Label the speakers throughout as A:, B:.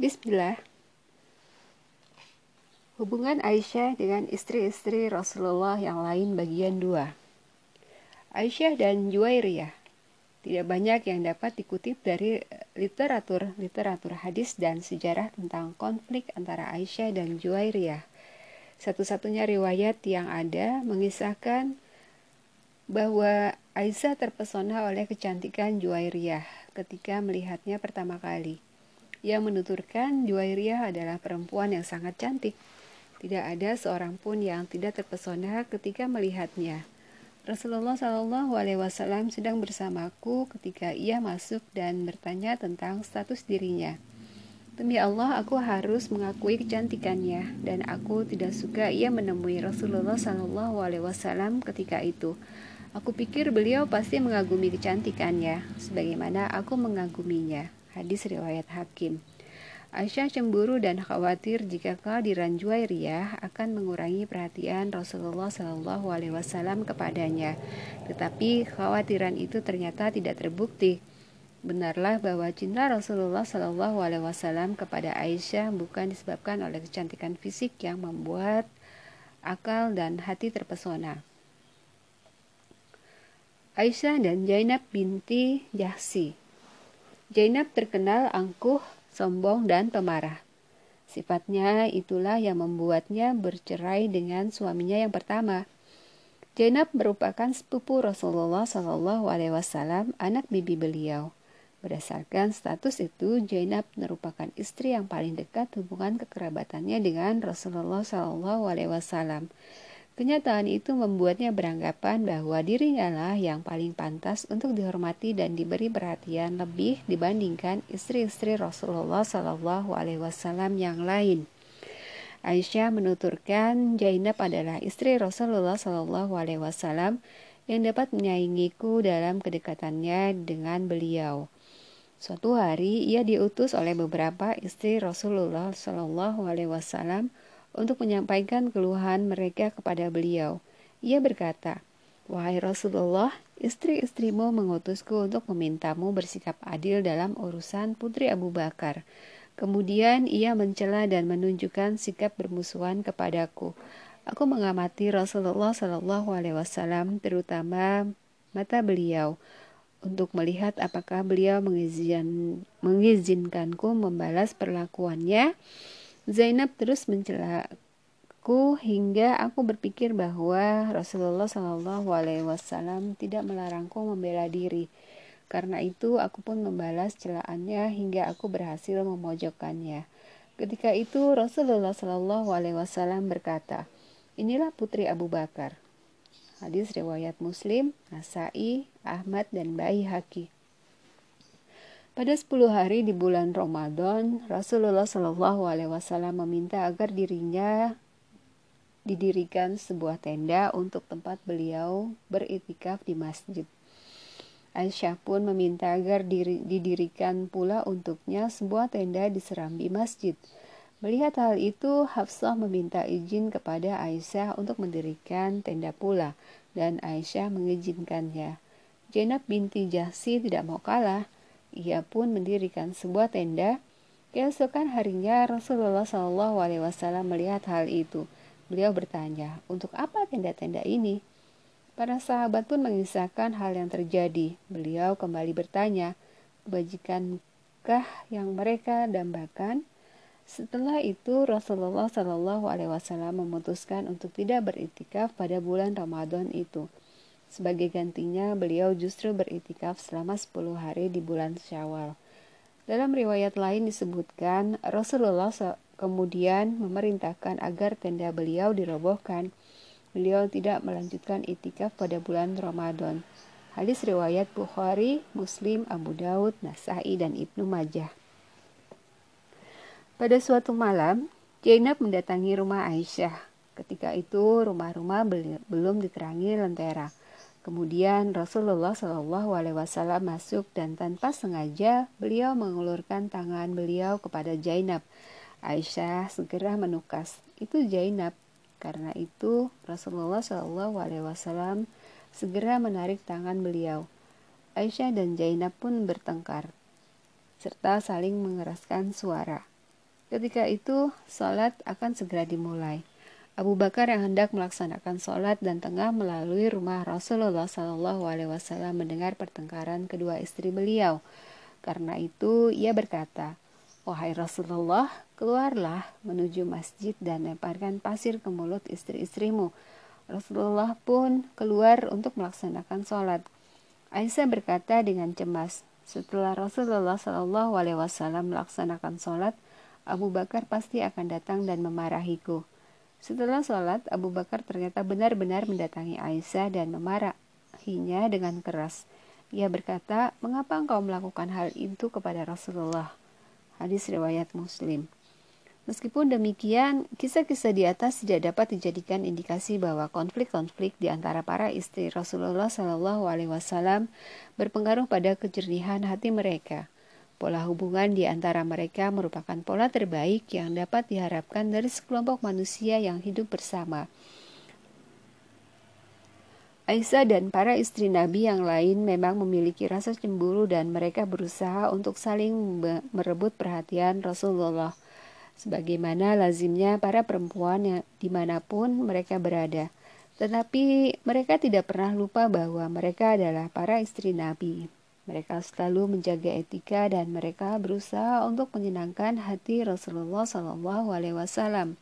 A: Bismillah. Hubungan Aisyah dengan istri-istri Rasulullah yang lain bagian 2. Aisyah dan Juwairiyah. Tidak banyak yang dapat dikutip dari literatur-literatur hadis dan sejarah tentang konflik antara Aisyah dan Juwairiyah. Satu-satunya riwayat yang ada mengisahkan bahwa Aisyah terpesona oleh kecantikan Juwairiyah ketika melihatnya pertama kali. Ia menuturkan Juwairiyah adalah perempuan yang sangat cantik. Tidak ada seorang pun yang tidak terpesona ketika melihatnya. Rasulullah Shallallahu Alaihi Wasallam sedang bersamaku ketika ia masuk dan bertanya tentang status dirinya. Demi Allah, aku harus mengakui kecantikannya dan aku tidak suka ia menemui Rasulullah Shallallahu Alaihi Wasallam ketika itu. Aku pikir beliau pasti mengagumi kecantikannya, sebagaimana aku mengaguminya. Hadis riwayat Hakim. Aisyah cemburu dan khawatir jika kehadiran Juwairiyah akan mengurangi perhatian Rasulullah Shallallahu Alaihi Wasallam kepadanya. Tetapi khawatiran itu ternyata tidak terbukti. Benarlah bahwa cinta Rasulullah Shallallahu Alaihi Wasallam kepada Aisyah bukan disebabkan oleh kecantikan fisik yang membuat akal dan hati terpesona. Aisyah dan Zainab binti Jahsi. Zainab terkenal angkuh, sombong, dan pemarah. Sifatnya itulah yang membuatnya bercerai dengan suaminya yang pertama. Zainab merupakan sepupu Rasulullah Shallallahu Alaihi Wasallam, anak bibi beliau. Berdasarkan status itu, Zainab merupakan istri yang paling dekat hubungan kekerabatannya dengan Rasulullah Shallallahu Alaihi Wasallam. Kenyataan itu membuatnya beranggapan bahwa dirinya lah yang paling pantas untuk dihormati dan diberi perhatian lebih dibandingkan istri-istri Rasulullah Shallallahu Alaihi Wasallam yang lain. Aisyah menuturkan Zainab adalah istri Rasulullah Shallallahu Alaihi Wasallam yang dapat menyaingiku dalam kedekatannya dengan beliau. Suatu hari ia diutus oleh beberapa istri Rasulullah Shallallahu Alaihi Wasallam untuk menyampaikan keluhan mereka kepada beliau. Ia berkata, Wahai Rasulullah, istri-istrimu mengutusku untuk memintamu bersikap adil dalam urusan putri Abu Bakar. Kemudian ia mencela dan menunjukkan sikap bermusuhan kepadaku. Aku mengamati Rasulullah Shallallahu Alaihi Wasallam, terutama mata beliau, untuk melihat apakah beliau mengizin, mengizinkanku membalas perlakuannya Zainab terus mencelaku hingga aku berpikir bahwa Rasulullah Shallallahu Alaihi Wasallam tidak melarangku membela diri. Karena itu aku pun membalas celaannya hingga aku berhasil memojokkannya. Ketika itu Rasulullah Shallallahu Alaihi Wasallam berkata, inilah putri Abu Bakar. Hadis riwayat Muslim, Nasai, Ahmad dan Baihaqi. Pada 10 hari di bulan Ramadan, Rasulullah Shallallahu Alaihi Wasallam meminta agar dirinya didirikan sebuah tenda untuk tempat beliau beritikaf di masjid. Aisyah pun meminta agar diri, didirikan pula untuknya sebuah tenda di serambi masjid. Melihat hal itu, Hafsah meminta izin kepada Aisyah untuk mendirikan tenda pula, dan Aisyah mengizinkannya. Zainab binti Jahsi tidak mau kalah. Ia pun mendirikan sebuah tenda. Keesokan harinya Rasulullah Shallallahu Alaihi Wasallam melihat hal itu. Beliau bertanya, untuk apa tenda-tenda ini? Para sahabat pun mengisahkan hal yang terjadi. Beliau kembali bertanya, kebajikankah yang mereka dambakan? Setelah itu Rasulullah Shallallahu Alaihi Wasallam memutuskan untuk tidak beritikaf pada bulan Ramadan itu. Sebagai gantinya, beliau justru beritikaf selama 10 hari di bulan Syawal. Dalam riwayat lain disebutkan, Rasulullah kemudian memerintahkan agar tenda beliau dirobohkan. Beliau tidak melanjutkan itikaf pada bulan Ramadan. Hadis riwayat Bukhari, Muslim, Abu Daud, Nasai, dan Ibnu Majah. Pada suatu malam, Zainab mendatangi rumah Aisyah. Ketika itu, rumah-rumah belum diterangi lentera. Kemudian Rasulullah Shallallahu Alaihi Wasallam masuk dan tanpa sengaja beliau mengulurkan tangan beliau kepada Zainab. Aisyah segera menukas, itu Zainab. Karena itu Rasulullah Shallallahu Alaihi Wasallam segera menarik tangan beliau. Aisyah dan Zainab pun bertengkar serta saling mengeraskan suara. Ketika itu, sholat akan segera dimulai. Abu Bakar yang hendak melaksanakan sholat dan tengah melalui rumah Rasulullah Shallallahu Alaihi Wasallam mendengar pertengkaran kedua istri beliau. Karena itu ia berkata, Wahai Rasulullah, keluarlah menuju masjid dan lemparkan pasir ke mulut istri-istrimu. Rasulullah pun keluar untuk melaksanakan sholat. Aisyah berkata dengan cemas, setelah Rasulullah Shallallahu Alaihi Wasallam melaksanakan sholat, Abu Bakar pasti akan datang dan memarahiku. Setelah sholat, Abu Bakar ternyata benar-benar mendatangi Aisyah dan memarahinya dengan keras. Ia berkata, mengapa engkau melakukan hal itu kepada Rasulullah? Hadis riwayat Muslim. Meskipun demikian, kisah-kisah di atas tidak dapat dijadikan indikasi bahwa konflik-konflik di antara para istri Rasulullah Shallallahu Alaihi Wasallam berpengaruh pada kejernihan hati mereka. Pola hubungan di antara mereka merupakan pola terbaik yang dapat diharapkan dari sekelompok manusia yang hidup bersama. Aisyah dan para istri Nabi yang lain memang memiliki rasa cemburu dan mereka berusaha untuk saling merebut perhatian Rasulullah. Sebagaimana lazimnya para perempuan yang di mana pun mereka berada. Tetapi mereka tidak pernah lupa bahwa mereka adalah para istri Nabi. Mereka selalu menjaga etika dan mereka berusaha untuk menyenangkan hati Rasulullah Shallallahu Alaihi Wasallam.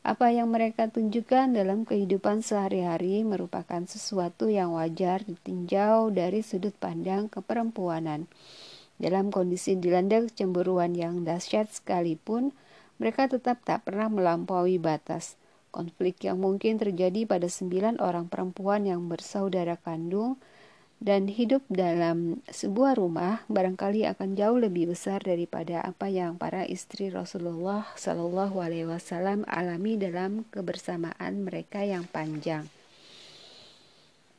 A: Apa yang mereka tunjukkan dalam kehidupan sehari-hari merupakan sesuatu yang wajar ditinjau dari sudut pandang keperempuanan. Dalam kondisi dilanda kecemburuan yang dahsyat sekalipun, mereka tetap tak pernah melampaui batas. Konflik yang mungkin terjadi pada sembilan orang perempuan yang bersaudara kandung dan hidup dalam sebuah rumah barangkali akan jauh lebih besar daripada apa yang para istri Rasulullah Shallallahu Alaihi Wasallam alami dalam kebersamaan mereka yang panjang.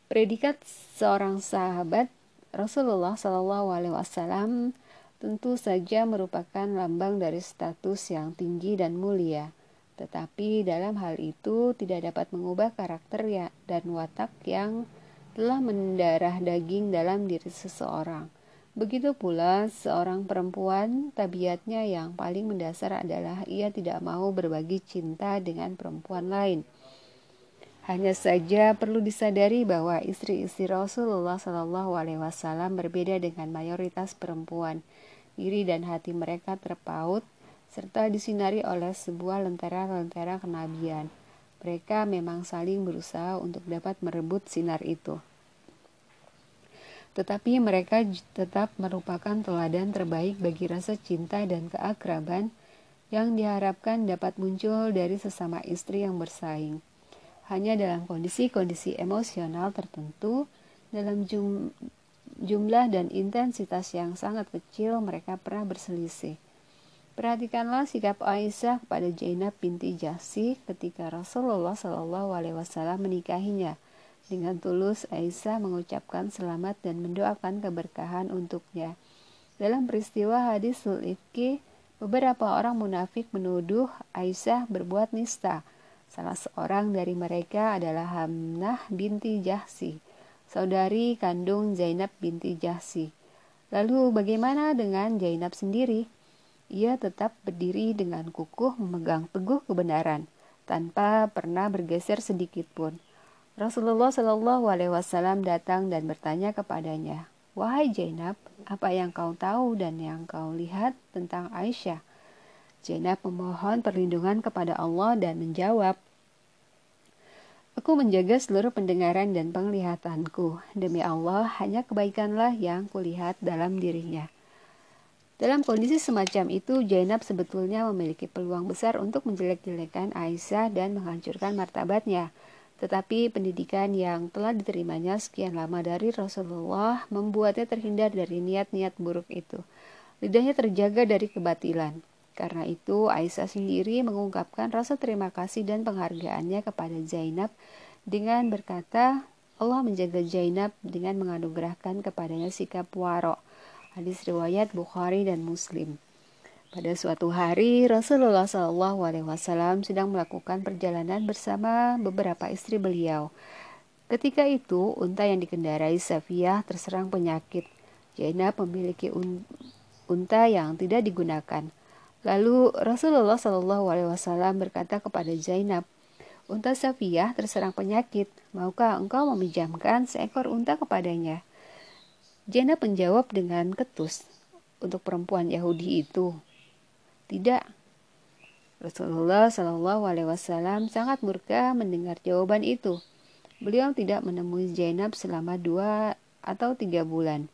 A: Predikat seorang sahabat Rasulullah Shallallahu Alaihi Wasallam tentu saja merupakan lambang dari status yang tinggi dan mulia. Tetapi dalam hal itu tidak dapat mengubah karakter ya dan watak yang telah mendarah daging dalam diri seseorang. Begitu pula seorang perempuan, tabiatnya yang paling mendasar adalah ia tidak mau berbagi cinta dengan perempuan lain. Hanya saja perlu disadari bahwa istri-istri Rasulullah Shallallahu Alaihi Wasallam berbeda dengan mayoritas perempuan. Diri dan hati mereka terpaut serta disinari oleh sebuah lentera-lentera kenabian. Mereka memang saling berusaha untuk dapat merebut sinar itu. Tetapi mereka tetap merupakan teladan terbaik bagi rasa cinta dan keakraban yang diharapkan dapat muncul dari sesama istri yang bersaing. Hanya dalam kondisi-kondisi emosional tertentu, dalam jum jumlah dan intensitas yang sangat kecil mereka pernah berselisih. Perhatikanlah sikap Aisyah kepada Zainab binti Jahsi ketika Rasulullah Shallallahu Alaihi Wasallam menikahinya. Dengan tulus Aisyah mengucapkan selamat dan mendoakan keberkahan untuknya. Dalam peristiwa hadis Sulifki, beberapa orang munafik menuduh Aisyah berbuat nista. Salah seorang dari mereka adalah Hamnah binti Jahsi, saudari kandung Zainab binti Jahsi. Lalu bagaimana dengan Zainab sendiri? Ia tetap berdiri dengan kukuh memegang teguh kebenaran, tanpa pernah bergeser sedikit pun. Rasulullah Shallallahu Alaihi Wasallam datang dan bertanya kepadanya, Wahai Zainab, apa yang kau tahu dan yang kau lihat tentang Aisyah? Zainab memohon perlindungan kepada Allah dan menjawab, Aku menjaga seluruh pendengaran dan penglihatanku. Demi Allah, hanya kebaikanlah yang kulihat dalam dirinya. Dalam kondisi semacam itu, Zainab sebetulnya memiliki peluang besar untuk menjelek-jelekan Aisyah dan menghancurkan martabatnya. Tetapi pendidikan yang telah diterimanya sekian lama dari Rasulullah membuatnya terhindar dari niat-niat buruk itu. Lidahnya terjaga dari kebatilan. Karena itu, Aisyah sendiri mengungkapkan rasa terima kasih dan penghargaannya kepada Zainab dengan berkata, Allah menjaga Zainab dengan menganugerahkan kepadanya sikap warok Hadis riwayat Bukhari dan Muslim. Pada suatu hari, Rasulullah Wasallam sedang melakukan perjalanan bersama beberapa istri beliau. Ketika itu, unta yang dikendarai Safiyah terserang penyakit. Zainab memiliki un unta yang tidak digunakan. Lalu Rasulullah Wasallam berkata kepada Zainab, Unta Safiyah terserang penyakit, maukah engkau meminjamkan seekor unta kepadanya? Zainab menjawab dengan ketus, untuk perempuan Yahudi itu. Tidak. Rasulullah Shallallahu Alaihi Wasallam sangat murka mendengar jawaban itu. Beliau tidak menemui Zainab selama dua atau tiga bulan.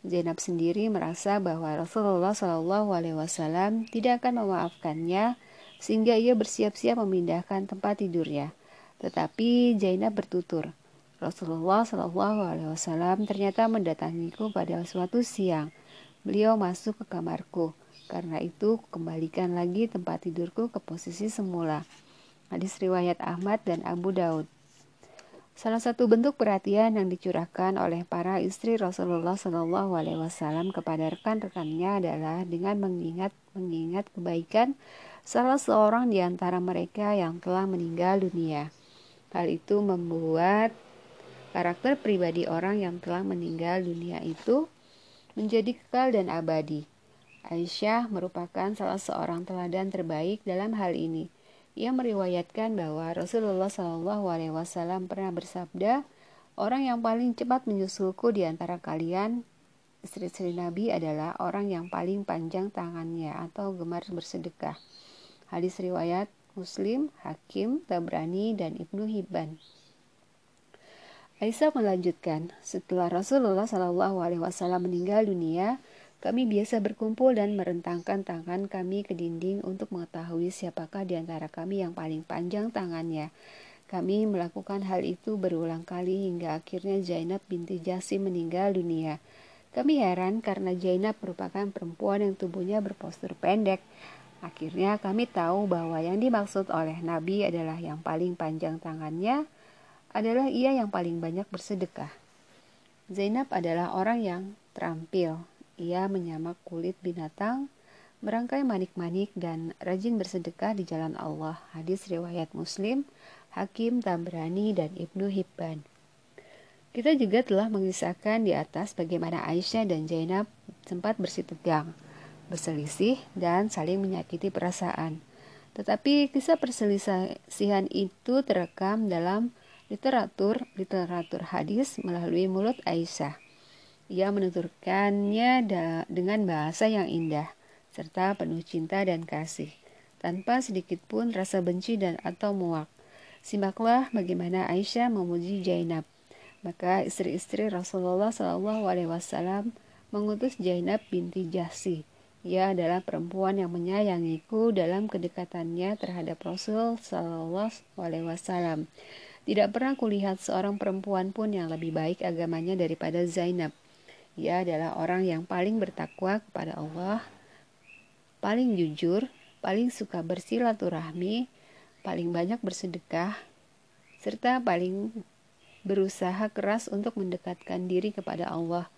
A: Zainab sendiri merasa bahwa Rasulullah Shallallahu Alaihi Wasallam tidak akan memaafkannya sehingga ia bersiap-siap memindahkan tempat tidurnya. Tetapi Zainab bertutur, Rasulullah Shallallahu Alaihi Wasallam ternyata mendatangiku pada suatu siang. Beliau masuk ke kamarku. Karena itu, kembalikan lagi tempat tidurku ke posisi semula. Hadis riwayat Ahmad dan Abu Daud. Salah satu bentuk perhatian yang dicurahkan oleh para istri Rasulullah Shallallahu Alaihi Wasallam kepada rekan-rekannya adalah dengan mengingat mengingat kebaikan salah seorang di antara mereka yang telah meninggal dunia. Hal itu membuat karakter pribadi orang yang telah meninggal dunia itu menjadi kekal dan abadi. Aisyah merupakan salah seorang teladan terbaik dalam hal ini. Ia meriwayatkan bahwa Rasulullah Shallallahu Alaihi Wasallam pernah bersabda, orang yang paling cepat menyusulku di antara kalian istri-istri Nabi adalah orang yang paling panjang tangannya atau gemar bersedekah. Hadis riwayat Muslim, Hakim, Tabrani, dan Ibnu Hibban. Aisyah melanjutkan, setelah Rasulullah Shallallahu Alaihi Wasallam meninggal dunia, kami biasa berkumpul dan merentangkan tangan kami ke dinding untuk mengetahui siapakah di antara kami yang paling panjang tangannya. Kami melakukan hal itu berulang kali hingga akhirnya Zainab binti Jasim meninggal dunia. Kami heran karena Zainab merupakan perempuan yang tubuhnya berpostur pendek, Akhirnya kami tahu bahwa yang dimaksud oleh Nabi adalah yang paling panjang tangannya adalah ia yang paling banyak bersedekah. Zainab adalah orang yang terampil. Ia menyamak kulit binatang, merangkai manik-manik dan rajin bersedekah di jalan Allah. Hadis riwayat Muslim, Hakim Tambrani dan Ibnu Hibban. Kita juga telah mengisahkan di atas bagaimana Aisyah dan Zainab sempat bersitegang. tegang berselisih, dan saling menyakiti perasaan. Tetapi kisah perselisihan itu terekam dalam literatur literatur hadis melalui mulut Aisyah. Ia menuturkannya dengan bahasa yang indah serta penuh cinta dan kasih, tanpa sedikit pun rasa benci dan atau muak. Simaklah bagaimana Aisyah memuji Zainab. Maka istri-istri Rasulullah Shallallahu Alaihi Wasallam mengutus Zainab binti Jahsi ia adalah perempuan yang menyayangiku dalam kedekatannya terhadap Rasul Shallallahu Alaihi Wasallam. Tidak pernah kulihat seorang perempuan pun yang lebih baik agamanya daripada Zainab. Ia adalah orang yang paling bertakwa kepada Allah, paling jujur, paling suka bersilaturahmi, paling banyak bersedekah, serta paling berusaha keras untuk mendekatkan diri kepada Allah.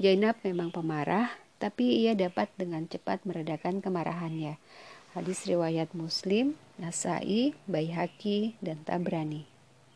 A: Zainab memang pemarah, tapi ia dapat dengan cepat meredakan kemarahannya. Hadis riwayat Muslim, Nasai, Baihaqi, dan Tabrani.